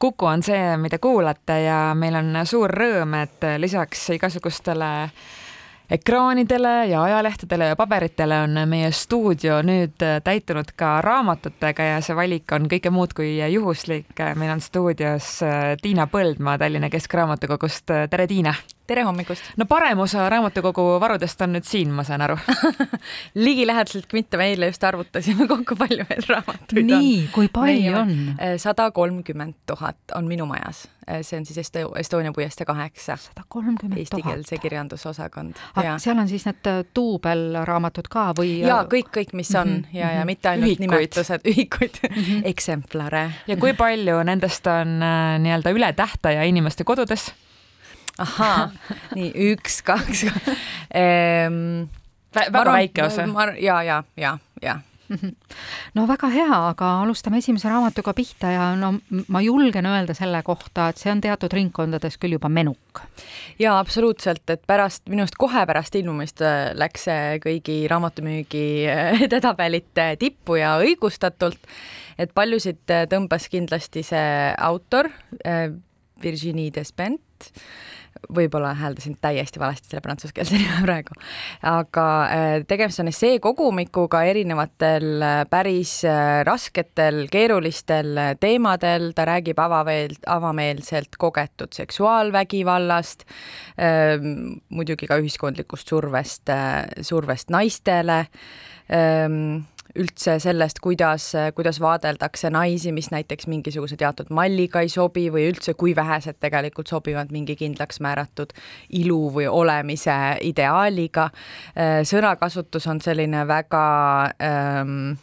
Kuku on see, mida kuulate ja meil on suur rõõm, et lisaks igasugustele ekraanidele ja ajalehtedele ja paberitele on meie stuudio nüüd täitunud ka raamatutega ja see valik on kõike muud kui juhuslik. meil on stuudios Tiina Põldmaa Tallinna Keskraamatukogust. tere, Tiina! Tere hommikust! no parem osa raamatukogu varudest on nüüd siin, ma saan aru ligilähedaselt mitte, me eile just arvutasime kokku, palju meil raamatuid nii, on. nii, kui palju on? Eh, sada kolmkümmend tuhat on minu majas, eh, see on siis Est Estonia puiestee kaheksa. sada kolmkümmend tuhat. Eestikeelse kirjandusosakond. seal on siis need duubelraamatud ka või? jaa, kõik, kõik, mis on mm -hmm. ja, ja mitte ainult ühikuid. nimetused, ühikuid mm, -hmm. eksemplare. ja kui palju nendest on äh, nii-öelda üle tähtaja inimeste kodudes? Ahaa, nii üks, kaks ehm,. väga arvan, väike osa. ja, ja, ja, ja no väga hea, aga alustame esimese raamatuga pihta ja no ma julgen öelda selle kohta, et see on teatud ringkondades küll juba menuk. ja absoluutselt, et pärast, minu arust kohe pärast ilmumist äh, läks see kõigi raamatumüügi äh, edetabelite tippu ja õigustatult, et paljusid äh, tõmbas kindlasti see autor Virginie Despentes võib-olla hääldasin täiesti valesti selle prantsuskeelse nime praegu, aga äh, tegemist on esseekogumikuga erinevatel äh, päris äh, rasketel, keerulistel teemadel, ta räägib avaveel, avameelselt kogetud seksuaalvägivallast, ähm, muidugi ka ühiskondlikust survest, survest naistele ähm, üldse sellest, kuidas, kuidas vaadeldakse naisi, mis näiteks mingisuguse teatud malliga ei sobi või üldse, kui vähesed tegelikult sobivad mingi kindlaks määratud ilu või olemise ideaaliga. sõnakasutus on selline väga ähm,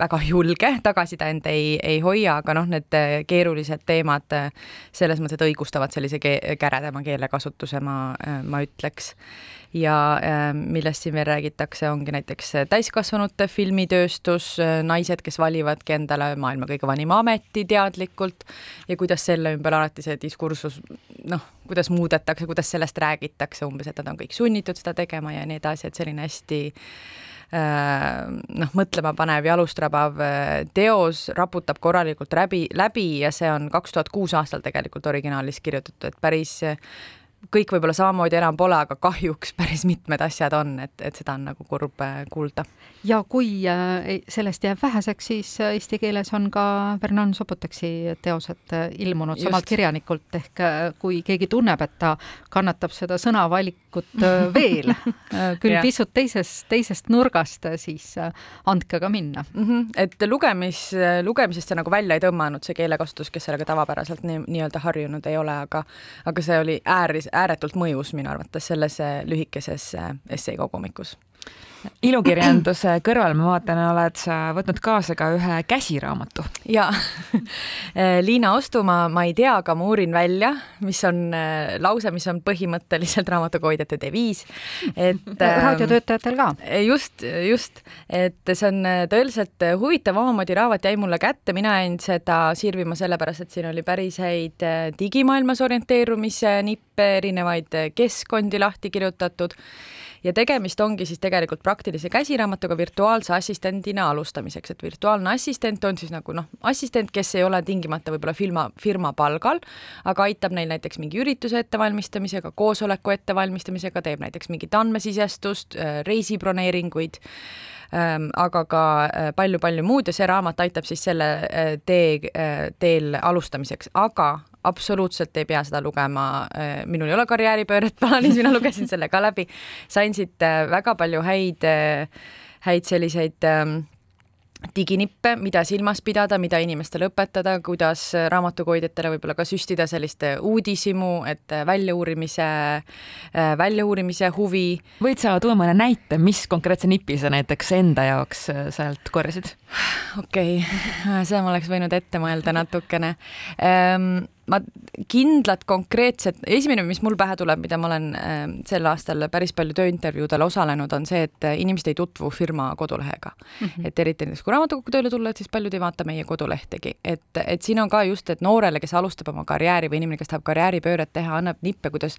väga julge, tagasi ta end ei, ei hoia, aga noh, need keerulised teemad selles mõttes, et õigustavad sellise ke käredama keelekasutuse, ma, ma ütleks. Ja äh, millest siin veel räägitakse, ongi näiteks täiskasvanute filmitööstus, äh, naised, kes valivadki endale maailma kõige vanima ameti teadlikult. Ja kuidas selle ümber alati see diskursus noh, kuidas muudetakse, kuidas sellest räägitakse umbes, et nad on kõik sunnitud seda tegema ja nii edasi, et selline hästi äh, noh, mõtlemapanev ja alustrabav teos raputab korralikult läbi, läbi ja see on kaks tuhat kuus aastal tegelikult originaalis kirjutatud, et päris kõik võib-olla samamoodi enam pole, aga kahjuks päris mitmed asjad on, et, et seda on nagu kurb äh, kuulda. ja kui äh, sellest jääb väheseks, siis äh, eesti keeles on ka Vernon Soboteksi teosed ilmunud Just. samalt kirjanikult, ehk kui keegi tunneb, et ta kannatab seda sõnavalikut veel, küll pisut teisest, teisest nurgast, siis andke ka minna mm. -hmm. et lugemis, lugemisest see nagu välja ei tõmmanud, see keelekasutus, kes sellega tavapäraselt nii, nii-öelda harjunud ei ole, aga aga see oli ääris, ääretult mõjus minu arvates selles äh, lühikeses äh, esseekogumikus ilukirjanduse kõrval ma vaatan, oled sa võtnud kaasa ka ühe käsiraamatu. Ja Liina Ostumaa, ma ei tea, aga ma uurin välja, mis on äh, lause, mis on põhimõtteliselt raamatukoidjate deviis, et raadiotöötajatel ka. just, just, et see on tõeliselt huvitav, omamoodi raamat jäi mulle kätte, mina jäin seda sirvima sellepärast, et siin oli päris häid digimaailmas orienteerumise nippe, erinevaid keskkondi lahti kirjutatud. Ja tegemist ongi siis tegelikult praktilise käsiraamatuga virtuaalse assistendina alustamiseks, et virtuaalne assistent on siis nagu noh, assistent, kes ei ole tingimata võib-olla firma, firma palgal, aga aitab neil näiteks mingi ürituse ettevalmistamisega, koosoleku ettevalmistamisega, teeb näiteks mingit andmesisestust, äh, reisibroneeringuid ähm, aga ka palju-palju äh, muud ja see raamat aitab siis selle äh, tee, teel alustamiseks, aga absoluutselt ei pea seda lugema, minul ei ole karjääripööret plaanis, mina lugesin selle ka läbi, sain siit väga palju häid, häid selliseid ähm, diginippe, mida silmas pidada, mida inimestele õpetada, kuidas raamatukoidjatele võib-olla ka süstida sellist uudishimu, et väljauurimise, väljauurimise huvi. võid sa tuua mõne näite, mis konkreetse nipi sa näiteks enda jaoks sealt korjasid? okei okay., seda ma oleks võinud ette mõelda natukene um, ma kindlat konkreetset, esimene, mis mul pähe tuleb, mida ma olen äh, sel aastal päris palju tööintervjuudel osalenud, on see, et inimesed ei tutvu firma kodulehega mm. -hmm. et eriti näiteks kui raamatukokku tööle tulla, et siis paljud ei vaata meie kodulehtegi, et, et siin on ka just, et noorele, kes alustab oma karjääri või inimene, kes tahab karjääripööret teha, annab nippe, kuidas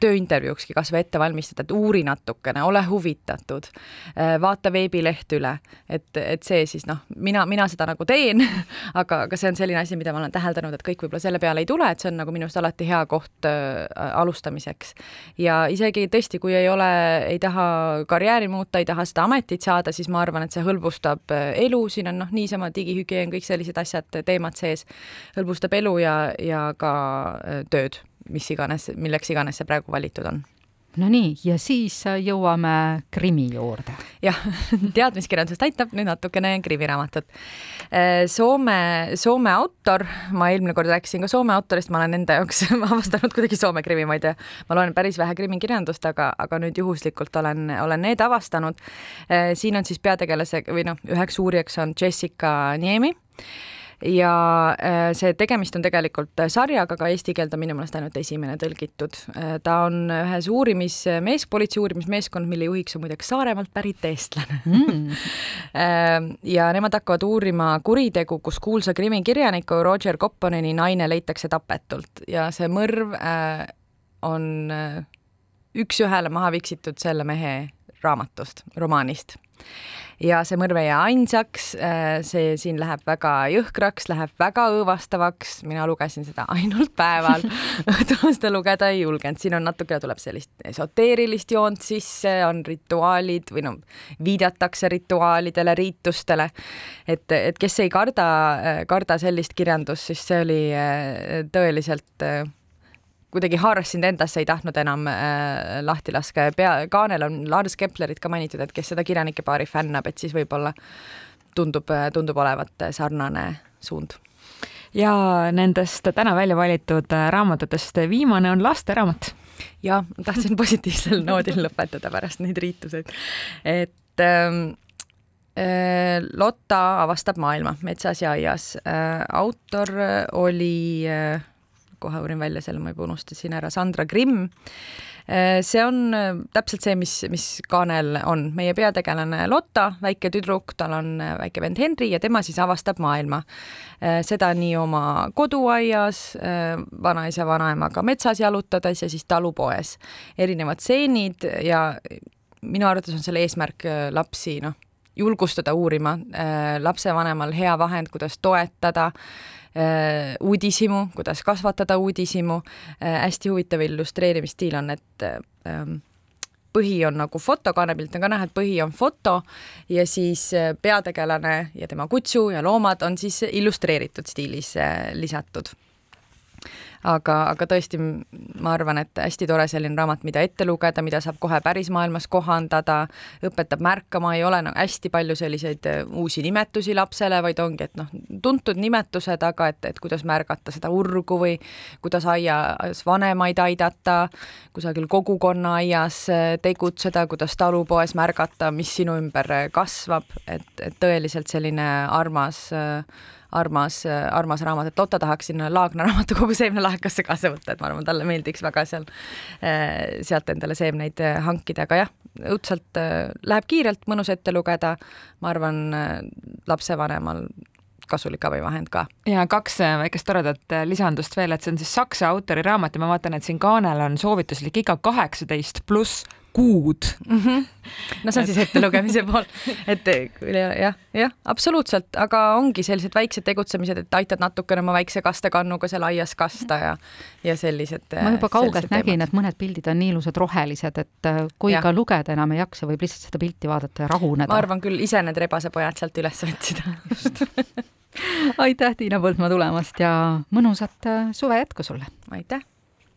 tööintervjuukski kasvõi ette valmistada, et uuri natukene, ole huvitatud, äh, vaata veebileht üle, et, et see siis noh, mina, mina seda nagu teen aga, aga see on selline asi, mida ma olen täheldanud, et kõik võib-olla selle peale ei tule, et see on nagu minu arust alati hea koht äh, alustamiseks. ja isegi tõesti, kui ei ole, ei taha karjääri muuta, ei taha seda ametit saada, siis ma arvan, et see hõlbustab äh, elu, siin on noh, niisama digihügieen, kõik sellised asjad, teemad sees, hõlbustab elu ja, ja ka äh, tööd, mis iganes, milleks iganes see praegu valitud on no nii, ja siis jõuame krimi juurde. jah, teadmiskirjandusest aitab nüüd natukene krimiraamatut. Äh, Soome, Soome autor, ma eelmine kord rääkisin ka Soome autorist, ma olen enda jaoks avastanud kuidagi Soome krimi, ma ei tea, ma loen päris vähe krimikirjandust, aga, aga nüüd juhuslikult olen, olen need avastanud. Äh, siin on siis peategelase või noh, üheks uurijaks on Jessica Niemi ja äh, see tegemist on tegelikult sarjaga, aga eesti keelde on minu meelest ainult esimene tõlgitud. Äh, ta on ühes uurimismees, politsei uurimismeeskond, mille juhiks on muideks Saaremaalt pärit eestlane mm. ja nemad hakkavad uurima kuritegu, kus kuulsa krimikirjaniku Roger Copponeni naine leitakse tapetult ja see mõrv on üks-ühele maha viksitud selle mehe raamatust, romaanist. Ja see mõrv ei jää ainsaks, äh, see siin läheb väga jõhkraks, läheb väga õõvastavaks, mina lugesin seda ainult päeval. Õhtul seda lugeda ei julgenud, siin on natukene tuleb sellist esoteerilist joont sisse, on rituaalid või noh, viidatakse rituaalidele, riitustele. et, et kes ei karda, karda sellist kirjandust, siis see oli äh, tõeliselt äh, kuidagi haaras sind endasse, ei tahtnud enam äh, lahti laska ja pea, kaanel on Lars Keplerit ka mainitud, et kes seda kirjanike paari fännab, et siis võib-olla tundub, tundub olevat sarnane suund ja nendest täna välja valitud raamatutest viimane on lasteraamat. ja tahtsin positiivsel noodil lõpetada pärast neid riituseid, et ähm, äh, Lotta avastab maailma metsas ja aias äh,. autor oli äh, kohe uurin välja selle, ma juba unustasin ära, Sandra Grimm. Äh, see on äh, täpselt see, mis, mis kaanel on. meie peategelane Lotta, väike tüdruk, tal on äh, väike vend Henri ja tema siis avastab maailma. seda nii oma koduaias, vanaisa, vanaemaga metsas jalutades ja siis talupoes. erinevad stseenid ja minu arvates on selle eesmärk lapsi, noh, julgustada uurima, lapsevanemal hea vahend, kuidas toetada uudishimu, kuidas kasvatada uudishimu, äh, hästi huvitav illustreerimisstiil on, et ähm, põhi on nagu foto, kaanepilt on ka näha, et põhi on foto ja siis äh, peategelane ja tema kutsu ja loomad on siis illustreeritud stiilis lisatud aga, aga tõesti, ma arvan, et hästi tore selline raamat, mida ette lugeda, mida saab kohe päris maailmas kohandada, õpetab märkama, ei ole nagu hästi palju selliseid äh, uusi nimetusi lapsele, vaid ongi, et noh, tuntud nimetused, aga et, et kuidas märgata seda urgu või kuidas aias vanemaid aidata, kusagil kogukonnaaias äh, tegutseda, kuidas talupoes märgata, mis sinu ümber äh, kasvab, et, et tõeliselt selline armas armas, armas raamat, et Lotta tahaks sinna Laagna raamatukogu seemnelahekasse kaasa võtta, et ma arvan, talle meeldiks väga seal, eh, sealt endale seemneid eh, hankida, aga jah, õudselt eh, läheb kiirelt, mõnus ette lugeda, ma arvan, lapsevanemal kasulik abivahend ka. ja kaks väikest toredat lisandust veel, et see on siis saksa autori raamat ja ma vaatan, et siin kaanel on soovituslik iga kaheksateist pluss kuud mm. -hmm. no see on siis ettelugemise pool, et jah, jah, absoluutselt, aga ongi sellised väiksed tegutsemised, et aitad natukene oma väikse kastekannuga seal aias kasta ja, ja sellised. ma juba kaugelt nägin, et mõned pildid on nii ilusad rohelised, et äh, kui ja. ka lugeda enam ei jaksa, võib lihtsalt seda pilti vaadata ja rahuneda. ma arvan küll, ise need rebasepojad sealt üles otsida. just aitäh, Tiina Põldmaa tulemast ja mõnusat suve jätku sulle! aitäh!